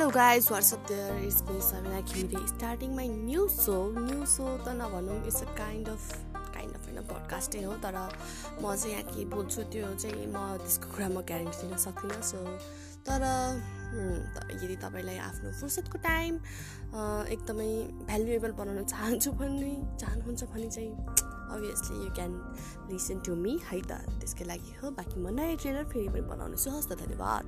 Hello guys what's up there is Sabina Ghimire starting my new show new show त नभनौँ it's a kind of kind of होइन पडकास्टै हो तर म चाहिँ यहाँ के बोल्छु त्यो चाहिँ म त्यसको कुरा म ग्यारेन्टी दिन सक्दिनँ सो तर यदि तपाईँलाई आफ्नो फुर्सदको टाइम एकदमै भ्यालुएबल बनाउन चाहन्छु भन्ने चाहनुहुन्छ भने चाहिँ obviously you can listen to me है त त्यसकै लागि हो। बाँकी म नयाँ ट्रेलर फेरि पनि बनाउनेछु हस् त धन्यवाद।